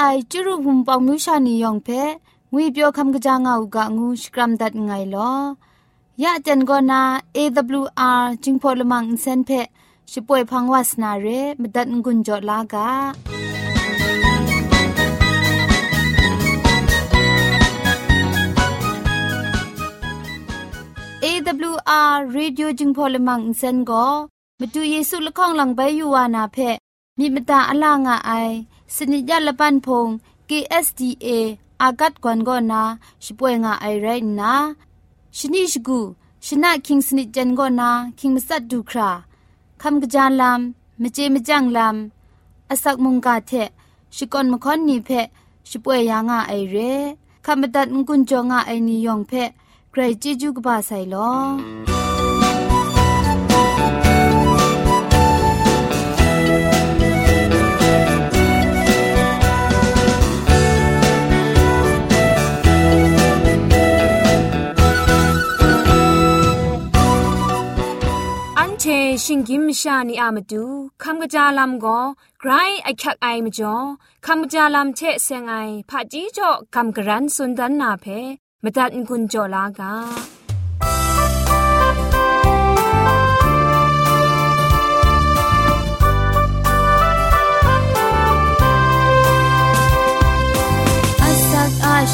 ไอจุรุภุมปองมิวชานียองเพงุยเปียวคำกะจางอูกะงูสกรัมดัดไงลอยะเจนกอนา AWR จิงพอลมังอินเซนเพช่วยพังวาสนาเรมดัดงุนจอลากาเอวอาร์เรดิโอจึงพอลมังอินเซนก็มาดูเยซูละข้องหลังใบยูวานาเพมีมตาอลางอไอ สนิจยละปันพง KSDA อากัดกวนกอนาช่วยงาไอไรนะชนิชกูชนะคิงสนิจันกอนาคิงมัสัดดูคราคำกระจานลำมเจมจังลำอาศักมุงกาเทชิกอนมคอนนีเพช่วยยางาไอเรคำบัดงกุนจงาไอนิยองเพใครจิจูกบาไซลอ ชชิงกิมชานีอามาดูคำกระจาลำก็ไกรไอคักไอมาจ่อคำกระจาลำเชเซงไอผาจีจ่อคำกระรันสุนดันนาเพมาตัดกุญจ่อลากา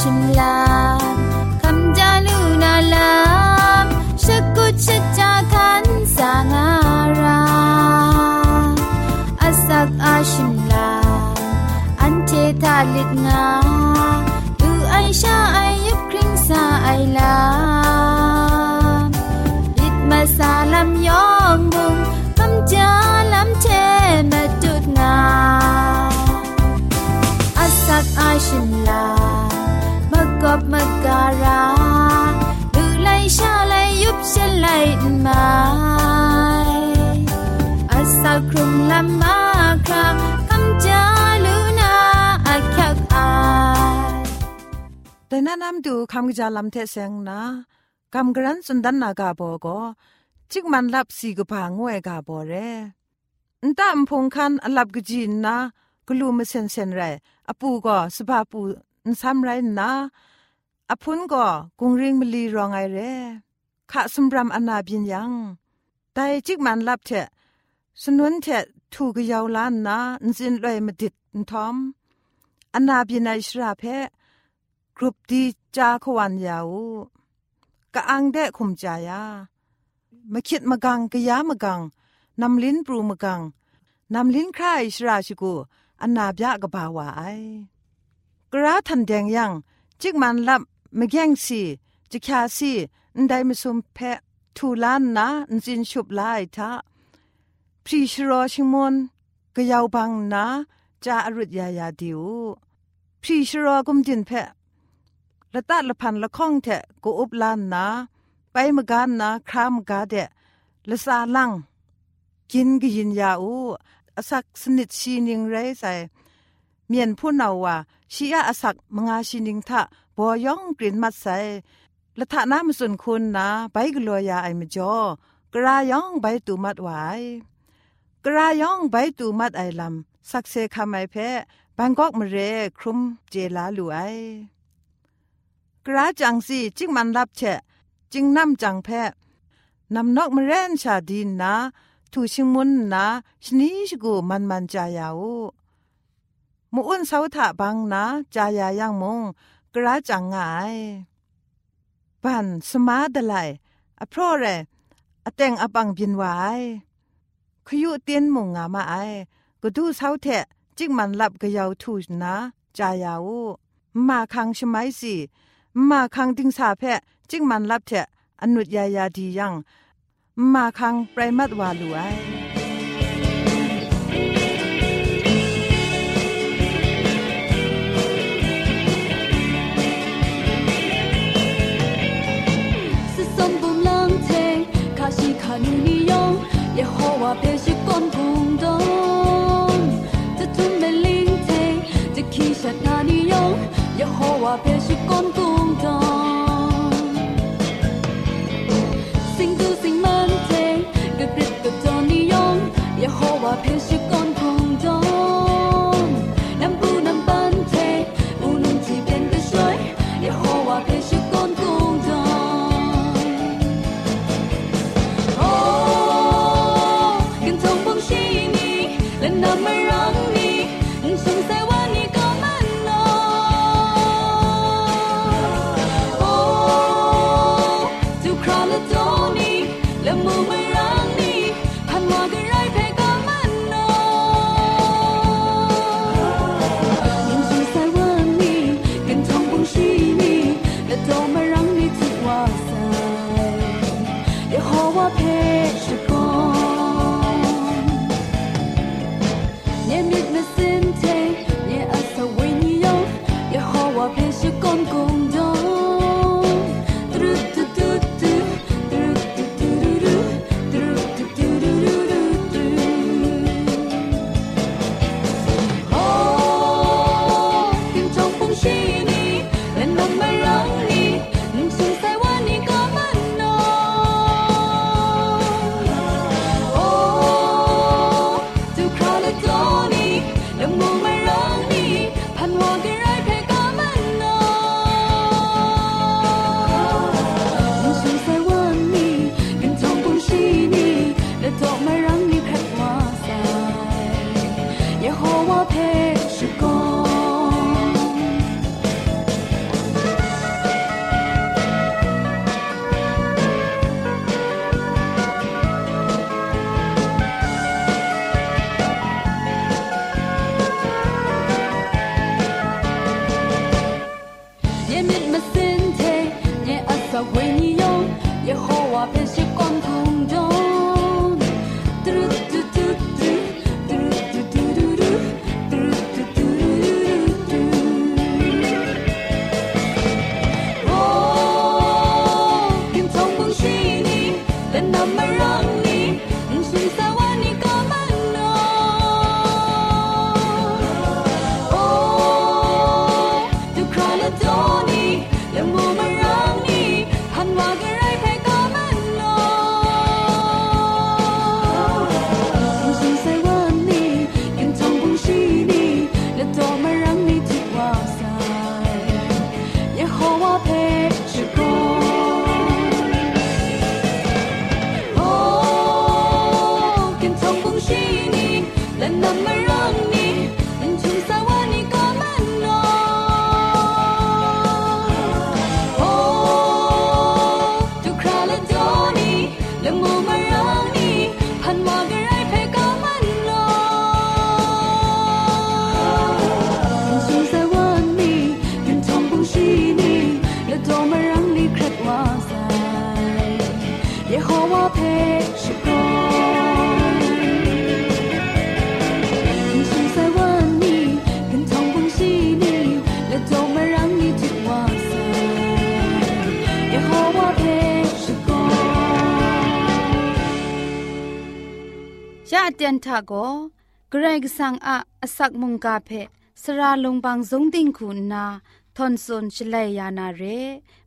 ชิมลาคำจาลูนาลาชกุชจาคั นสางา ashimla ante thalit nga tu aisha ayup kring sa aila it masalam yong bum kam jalam che matut nga asak ashimla magop magara tu lai sha lai yup sha lai mai asak krum lam ma คราคำจาลูนาอักยักอายแต่นั่นนำดูคำจาลำเทเซงนะคำกรันสุนดันนากาโบกจิกมันลับสีกพางวยกาโบเรนตามพงคันอลับกจินนะกลูมเซนเซนไรอปูก็สภาปูนซ้ำไรนะอพุนก็กุงริงมลีรองไอเรขะสมรำอนาบินยังแต่จิกมันลับเท สนุนเทถูกยาวล้านนะจินลอยมาดิดทอมอันนาบินไอชราเพกรุปดีจาขวันยาวกะอังเดคุมจายามาคิดมากังกะยามากังนำลิ้นปรูมากังนำลิ้นครายชราชิกูอันนาบยะกะบาวาไอกระทันแดงยังจิกมันลับมาแย่งสีจิกาสีอันใดมาซุมเพทูล้านนะนจินชุบลายทะ พรีชรอชิมอนก็ยาวบังนะจาอรุดยายาดิวพรีชรอกุมจินเพะละตัดละพันละข้องเถะกูอุบลานนะ ไปมกานนะครามกาเดะละซาลังกินกยินยาอูอสักสนิทชีนิงไรใส่เมียนผู้นาว่าชียาอสักมงาชินิงทะบอยองกลิ่นมัดใส่ละทะน้ำสุนคุณนะ ไปกลัวยาไอมจ่อกรายองไปตูมัดไว้ กรายองใบตูมัดไอลำสักเซคำไอเพบางกอกมเรครุมเจลาลูไอกราจังสีจิงมันรับแฉจิงน้ำจังแพนำนกมเรนชาดินนะทูชิงมุนนะชนิชกูมันมันจายาวมูอุนเสาถะบังนะจายายังมงกราจังไงปันสมาดไลอพรเรอเตงอปังบินไว ขยุเตียนมงงามาไอก็ดูเศร้าแทะจิกมันหลับก็ยาวทูนะจายาวมาคังชไมสิมาคังดิงสาแพะจิงมันลับเทอนุญยายาดียังมาคังไพรมัดวาลูไอ เตียนทาโกเกรกสังอาสักมุงกาเพสระลงบางสงติงคุณนาทอนซนชลัยยานาเร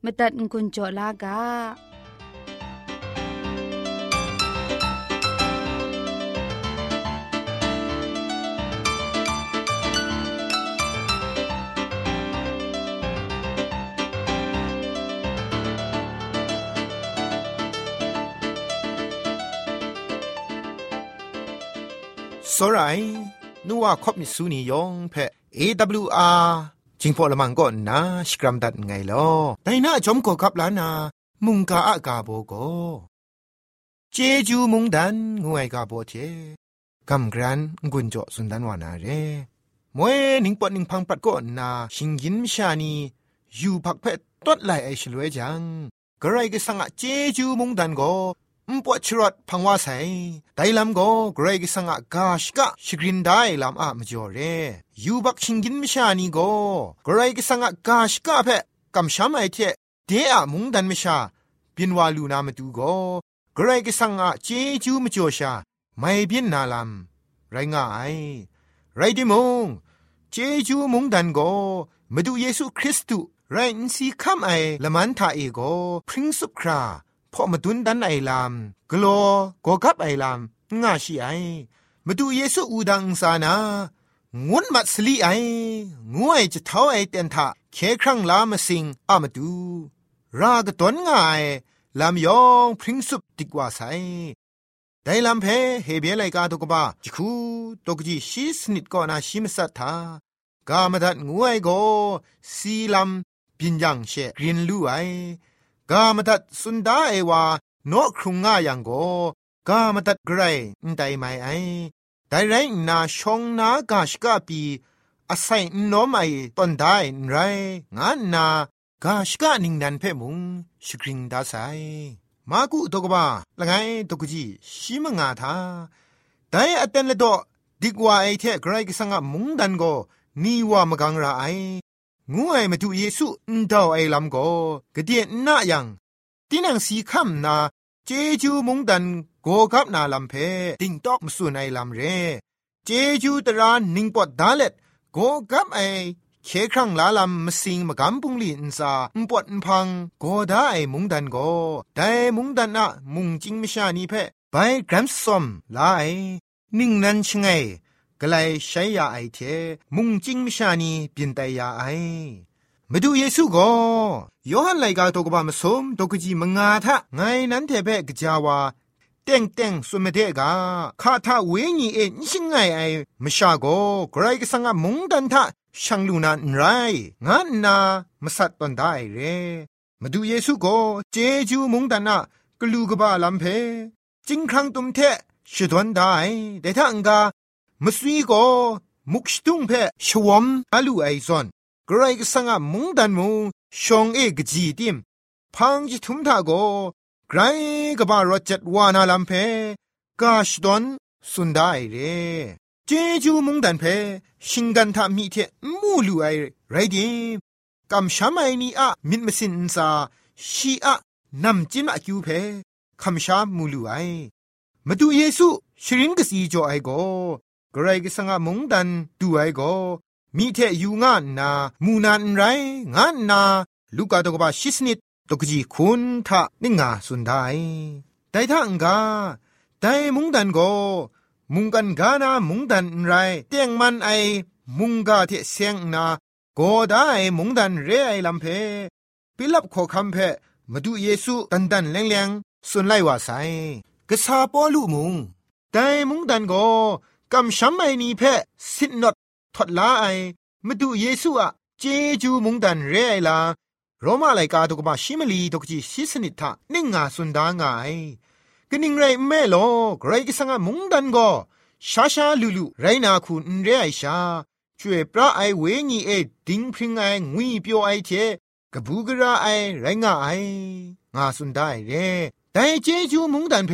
มตัดกุญจลากา สรายนัวคบมิสูนียองเพอ AWR จิงพอละมังก็นาสกรัมดัดไงลอแต่น่าจอมก็กับลานา มุงกาอากาโบโกเจจูมุงดันงวยกาโบเจกำกรันกุญจสุนดันวานาเรมวยนิงปอนิงพังปัดก็นาชิงยินมชานีอยู่พักเพตตดไหลไอชลวยจังกระไรก็สังอะเจจูมุงดันก็ มปวดชรดพังว่าใส่ไดลำก็เกรกสังอะกาชกะชกรินได้ลำอะมจ่อเรยูบักชิงกินมิชานีก็กระไรก็สังอะกาชกะเพกำช้ำไอเทเดอะมุงดันมิชาบินวาลูนามาดูก็กระไรก็สังอะเจจูมจ่อชาไม่บินนาลำไรง่ายไรดิมงเจจูมุงดันก็มาดูเยซูคริสต์ไรนสีคำไอละมันทาเอโกพริ้งสุครา พอมาดุนดันไอลามกลัวก็กับไอลามง่าชีไอมาดูเยซูอูดังสานางุนมัดสลีไองวยจะเท้าไอเตนทาเคครั้งลามาสิงอามาดู รากตนง่ายลามยองพริ้งสุบติกว่าไซไดลำเพเฮเบียไลกาตกบ้าจิคูตกจีชีสนิดก่อนาชิมสัตทากามดัดงวยโก สีลำปิญญังเชกรินลู่ไอ กามตัดสุนดาเอวาโนครุงง่ายังโกกามตัดไกรไดไมไอไดไรนาชงนากาชกาปีอาศัยนอมไอตอนได้ไรงานนากาชกานิงนันเพ่มุงสกริงดาไซมากุตกบ้าละไงตกจีชิมงาทาไดอเตนเลดอดิกว่าไอเทไกรกสังะมุงดันโกนีว่ามกังราไอ งูไอมาดูเยซูอุนดาวไอลำโกกะเดียนน่ายังตินังสีคำนาเจจูมุงดันโกกับนาลำเพติงตอกมสุนไอลำเร เจจูตรานนิงปอดดาเล็ดโกกับไอเคครั้งลาลำมสิงมากำปุงลีนซาอุปวดพังโกได้ไอมุงดันโกแต่มุงดันอะมุงจิงมชานีเพไปกรัมซอมลาไอนิ่งนั้นชงไง กลายใช้ยาไอเทมุงจิงมชานีเปลี่ยนแต่ยาไอมาดูเยซูก็ยอหันไลกาตกบามสมตกจีมงาทะไงนั้นเทเปกจาวาเต็งเต็งสุมเดกาคาทาเวญีเอ็นชิงไงไอมชาโกไกรกสังมุงดันทะช่างลูนันไรงานนามสัตตันได้เรมาดูเยซูก็เจจูมุงดันนะกลูกบาลัมเพจิงครั้งตุมเทชิดวันได้แต่ถ้าอังกา มสวีโกมุกชตุงเพชวมอาลูไอซอนกรกสังะมุงดันมุงชงเอกจีติมพังจิทุมทาโกไกรกบารจัดวานาลัมเพกาชดอนสุนได้เรเจจูมุงดันเพชิงกันทามีเทมูลูไอไรดิมกำชามไอนีอะมิดมสินซาชีอะนำจินอะคิวเพคำชามูลูไอมาดูเยซูชริงกสีจอไอโก กรกิสังมงดันดูไอโกมีเทยูงานนามูนานไรงานนา ลูกาตกบาชิสนิดตกจีคุณทะนิงาสุนไดแต่ถ้าองกาแต่มุงดันโกมุงกันกานามุงดันไรเตียงมันไอมุงกาเทเสียงนาโกได้มุงดันเรไอลำเพปิลับขอคำเพมาดูเยซูตันดันแรงแรงสุนไลว่าไซกษาปอลูมุงแต่มุงดันโก กำช้ำไอนีเพสินนดทดลาไอมาดูเยซูอะเจจูมุงดันเรไอลาโรมาไลกาตุกมาชิมลีตุกจีซิสนิทะนิ่งงาสุนดางายกนิ่งไรแม่โลไกรกิสังมุงดันก็ชาชาลูลูไรนาคุณเรไอชาช่วยพระไอเวญีเอดิงพริงไองุยเปียวไอเทกบูกระไอไรงาไองาสุนได้เรแต่เจจูมุงดันเพ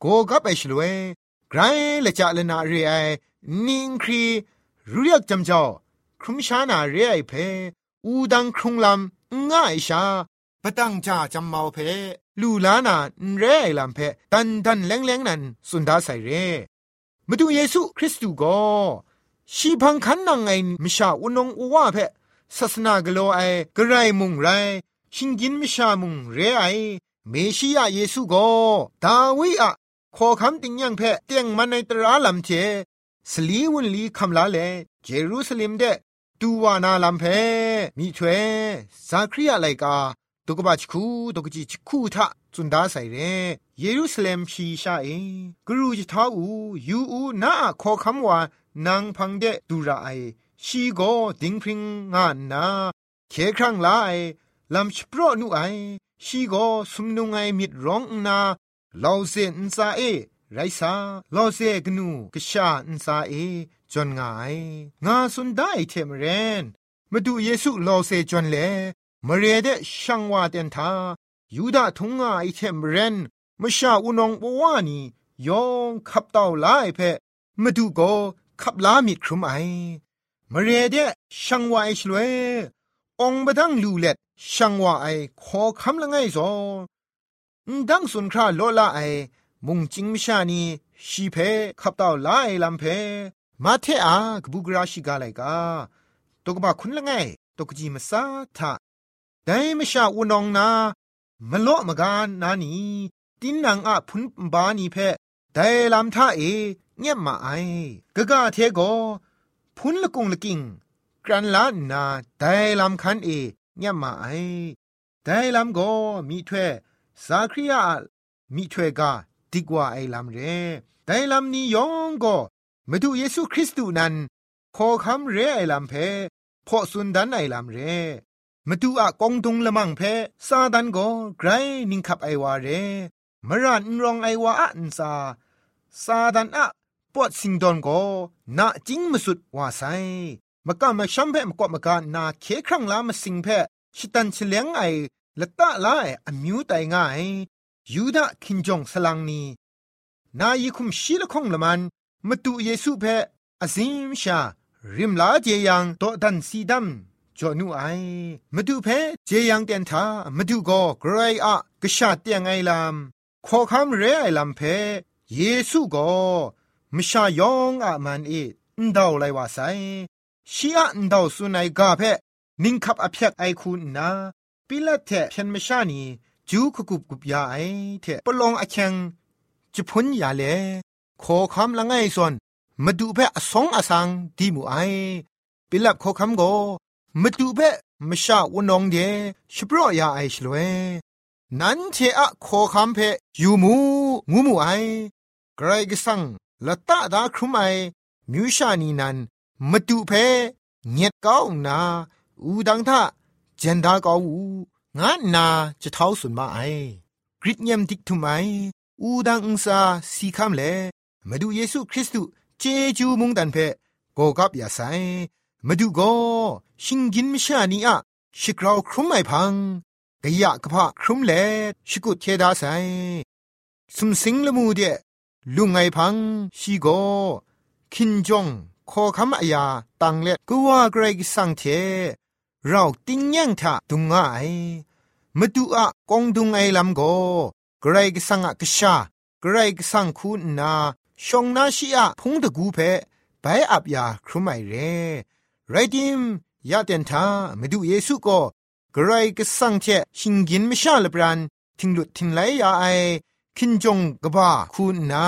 โกกับไอชลเว ไรละจะลนาเรไอนิงครีรู้ยกจำจอครุมชานาเรไอเพอูดังครุงลำง่ายชาปะตังจาจำเมาเพลูลานาเรไอลำเพตันตันแรงแรงนั้นสุนดาใส่เรมาดูเยซูคริสต์ก็ชีพังคันนังไงมิชาอุนงอุวาเพศาสนากโลไอกระไรมุงไรชิงกินมิชามุงเรไอเมชิยาเยซูก็ดาวิอะ ขอคำติงยังเพะเตียงมันในตราลำเจสลีวุนลีคำลาเลเจรูซาเล็มเดตูวานาลำเพมีถวยซาครียไลกาตุกบาชคูตุกจิชคูทะจุนดาใส่เรเยรูซาเล็มชีชาเอกรูจิท้าอูยูอูนาขอคำว่านางพังเดดูระไอชีโกดิงพริงงานนาเคครั้งลาไอลำชโปรนุไอชีโกสุมนุงไอมิดร้องนา ลาวเซนซาเอไรซาลาวเซกนูกชาอินซาเอจนงายงาสุนได้เทมเรนมาดูเยซูลาวเซจนเลมเรเดช่างว่าเตนทายูดาทุงงาไอเทมเรนมาชาอุนองบวานียองขับเต่าลายเพมาดูโกขับลามิดครุมไอมาเรเดช่างวาไอชลวยองบดังลูเล็ดช่างวาไอขอคำละไงซอ ดังสุนคราโลลาไอ มุงจิงมชานีชีเพขับเต่าลายลำเพ มาเทอากบุกราชิกาไลกาตกบะคุณละไงตกจีมาซาทาแต่ไม่ชาอุนองนามโลมกานนานีตินนางอะพุนบานีเพแต่ลำท่าเอเงียบมาไอกะกะเทโกพุนละกุงละกิงกรันลานนาแต่ลำคันเอเงียบมาไอแต่ลำโกมีถ้วย สาคริยามีถ้วยกาดีกว่าไอลำเรแต่ลำนี้ยองก็มาดูเยซูคริสต์นั้นขอคำเรไอลำเพพอสุนดันไอลำเรมาดูอะกองตุงละมังเพซาดันก็ไกรนิงขับไอวาเรมรันรองไอวาอันซาซาดันอะปวดสิงดอนก็นาจิงมาสุดว่าไซมากะมาชัมเพมกอมากานาเคครั้งลามาสิงเพชิตันเฉลียงไอ ละตะลาไออมิวไตง่ายยูดาคินจงสลังนีนายคุมชีละคงละมันมาดูเยซูเพอซิมชา ริมลาเจยังโตดันซีดัมจอนูไอมาดูเพเจยังเตียนทามาดูก็ไกรอะกะชาเตียงไอลามขอคำเรไอลำเพเยซูก็มชายองอะมันเออนดาวไลว่าไซชีอะอนดาวสุนัยกาเพนิงคับอภิยกไอคุณนา ปิละเทเพียนมชานีจูคุกุบกุบยาไอเทปลองอเชงจะพ้นยาเลขอคำละไงส่วนมาดูเพอสองอสังดีมูไอปิลับขอคำโกมาดูเพมชาวนองเดชโปรยาไอชลเวนั้นเทอะขอคำเพยูมูงูมูไอไกรกสังละตาดาครุมไอมิวชานีนันมาดูเพเงียดก้าวนาอูดังท่า เจนดาก้าวูงานนาจะเท้าสุนมาไอกริดเยมดิกทุไมอูดังอุซาสีคำเลมาดูเยซูคริสต์เจจูมุงดันเพโกกับยาไซมาดูโกชิงกินมิชานีอะชิกราวครุมไอพังกะยะกะพะครุมเลชิกุเทดาไซสุมสิงละมูเดลุงไอพังชีโกคินจงขอคำอายาตังเล็ดก็ว่าเกรกสังเท เราติ้งยังทะดุงไอมาดูอะกองดุงไอลำโกเกรกสังอะกชาเกรกสังคุณนาชงนาชีอะพงตะกูเพไปอับยาครุไมเรไรดิมยาเตนทามาดูเยซูก็เกรกสังเทชิงกินไม่ชาลบรันทิงหลุดทิงไหลยาไอคินจงกบ้าคุณนา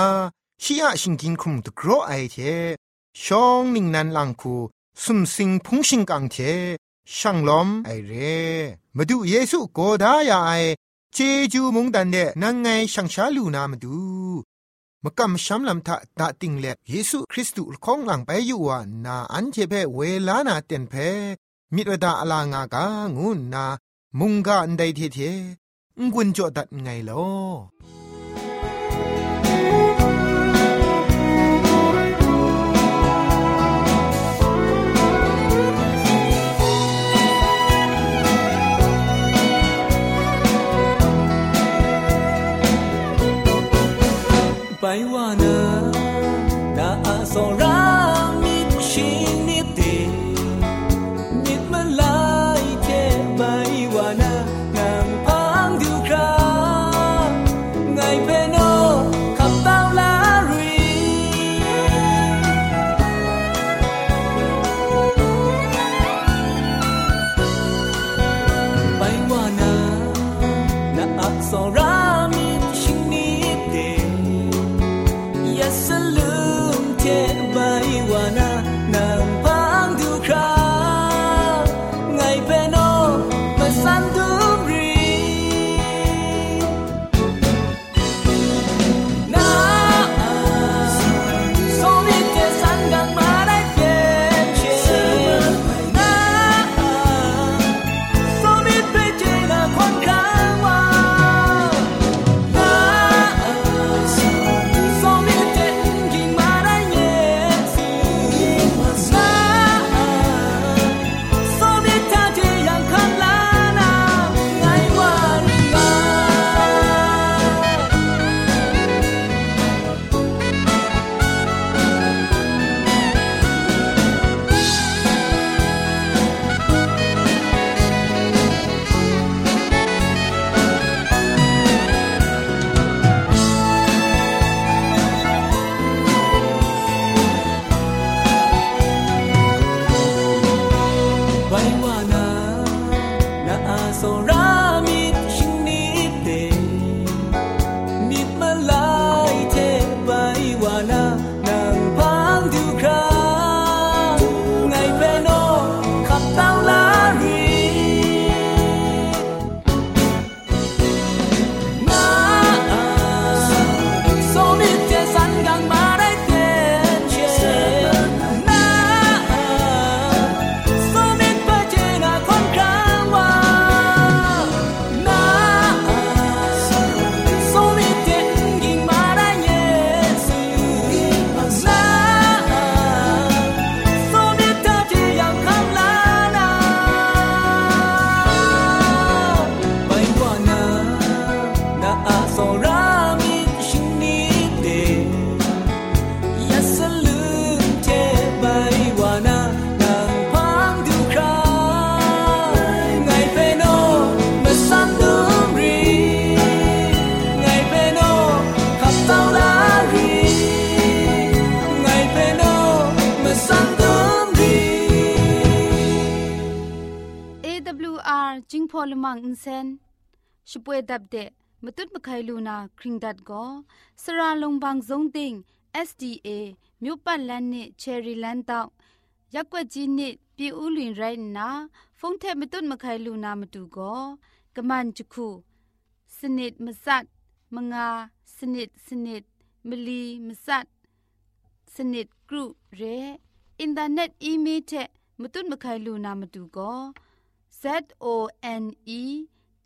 ชีอะชิงกินคุมตะกรอไอเทชองนิงนันลังคูสุมสิงพุงชิงกังเท ช่างลอมไอเรมาดูเยซูโกดายาไอเจจูมุงดันเดนังไงช่างชาลูนามาดูมกำช้ำลำทะตาติงเล็เยซูคริสต์ของหลังไปอยู่ว่านาอันเจเพเวลานาเต็นเพมิตรดาอลางากางูนา มุงกาอันใดเทเทงุนจอดัดไงลอ ไปว่ ခိုင်လူနာခရင်ဒတ်ကိုစရာလုံးဘန်းဇုံတင် SDA မြို့ပတ်လန်းနစ်ချယ်ရီလန်းတောက်ရက်ွက်ကြီးနစ်ပြည်ဦးလွင်ရိုင်းနာဖုန်ထက်မတွတ်မခိုင်လူနာမတူကိုကမန်ချခုစနစ်မစတ်မငါစနစ်စနစ်မီလီမစတ်စနစ် group ရဲအင်တာနက်အီးမေးလ်ထက်မတွတ်မခိုင်လူနာမတူကို z o n e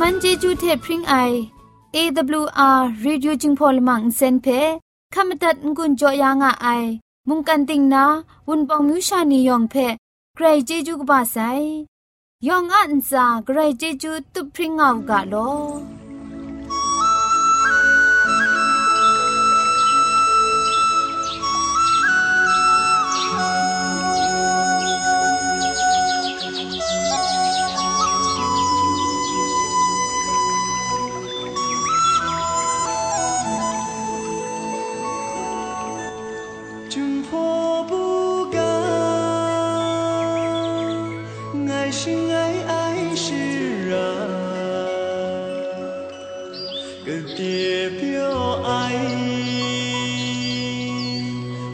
มันเจจูเทพริงไอ AWR Reducing Polymer เซนเพขมตัดงุนจอยางอไอ มุงกันติงนาวุนปองมิวชานียองเพใครเจจูกบาไซยองอันซาใครเจจูตุพริงเอากะโล 个爹表爱，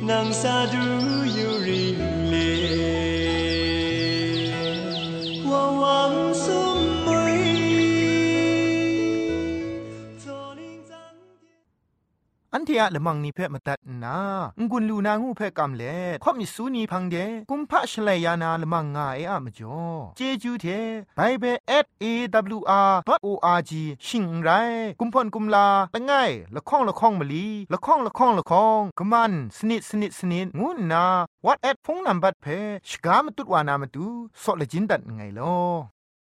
能啥都 ทียละมังนิเพ่มาตัดนางุนลูนางูเพ่กำเล่ข่อมิสูนีพังเดกุมพะชเลยานาละมังงาเออะมจ่อเจจูเทไบเบสเอวอาร์ดออาร์จีชิงไรกุมพ่นกุมลาละไงละข้องละข้องมะลีละข้องละข้องละข้องกะมันสนิดสนิดสนิดงูนาวอทแอทโฟนนัมเบอร์เพชกามตุดวานามาตูสอเลจินดัดไงลอ